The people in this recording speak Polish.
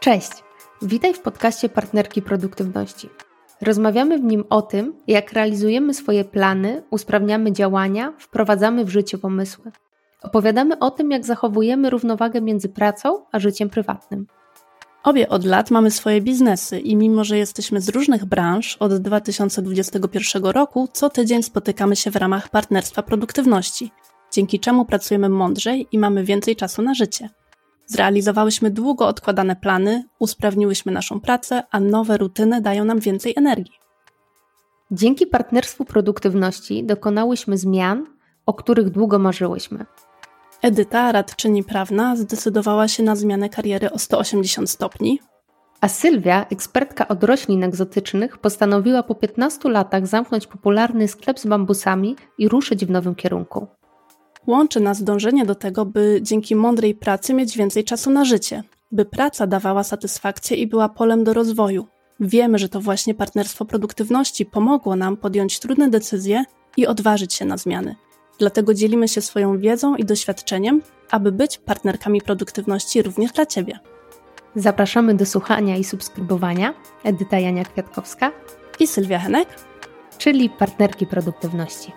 Cześć, witaj w podcaście Partnerki Produktywności. Rozmawiamy w nim o tym, jak realizujemy swoje plany, usprawniamy działania, wprowadzamy w życie pomysły. Opowiadamy o tym, jak zachowujemy równowagę między pracą a życiem prywatnym. Obie od lat mamy swoje biznesy i mimo, że jesteśmy z różnych branż, od 2021 roku co tydzień spotykamy się w ramach partnerstwa produktywności, dzięki czemu pracujemy mądrzej i mamy więcej czasu na życie. Zrealizowałyśmy długo odkładane plany, usprawniłyśmy naszą pracę, a nowe rutyny dają nam więcej energii. Dzięki partnerstwu produktywności dokonałyśmy zmian, o których długo marzyłyśmy. Edyta, radczyni prawna, zdecydowała się na zmianę kariery o 180 stopni. A Sylwia, ekspertka od roślin egzotycznych, postanowiła po 15 latach zamknąć popularny sklep z bambusami i ruszyć w nowym kierunku. Łączy nas dążenie do tego, by dzięki mądrej pracy mieć więcej czasu na życie, by praca dawała satysfakcję i była polem do rozwoju. Wiemy, że to właśnie partnerstwo produktywności pomogło nam podjąć trudne decyzje i odważyć się na zmiany. Dlatego dzielimy się swoją wiedzą i doświadczeniem, aby być partnerkami produktywności również dla Ciebie. Zapraszamy do słuchania i subskrybowania. Edyta Jania Kwiatkowska i Sylwia Henek, czyli partnerki produktywności.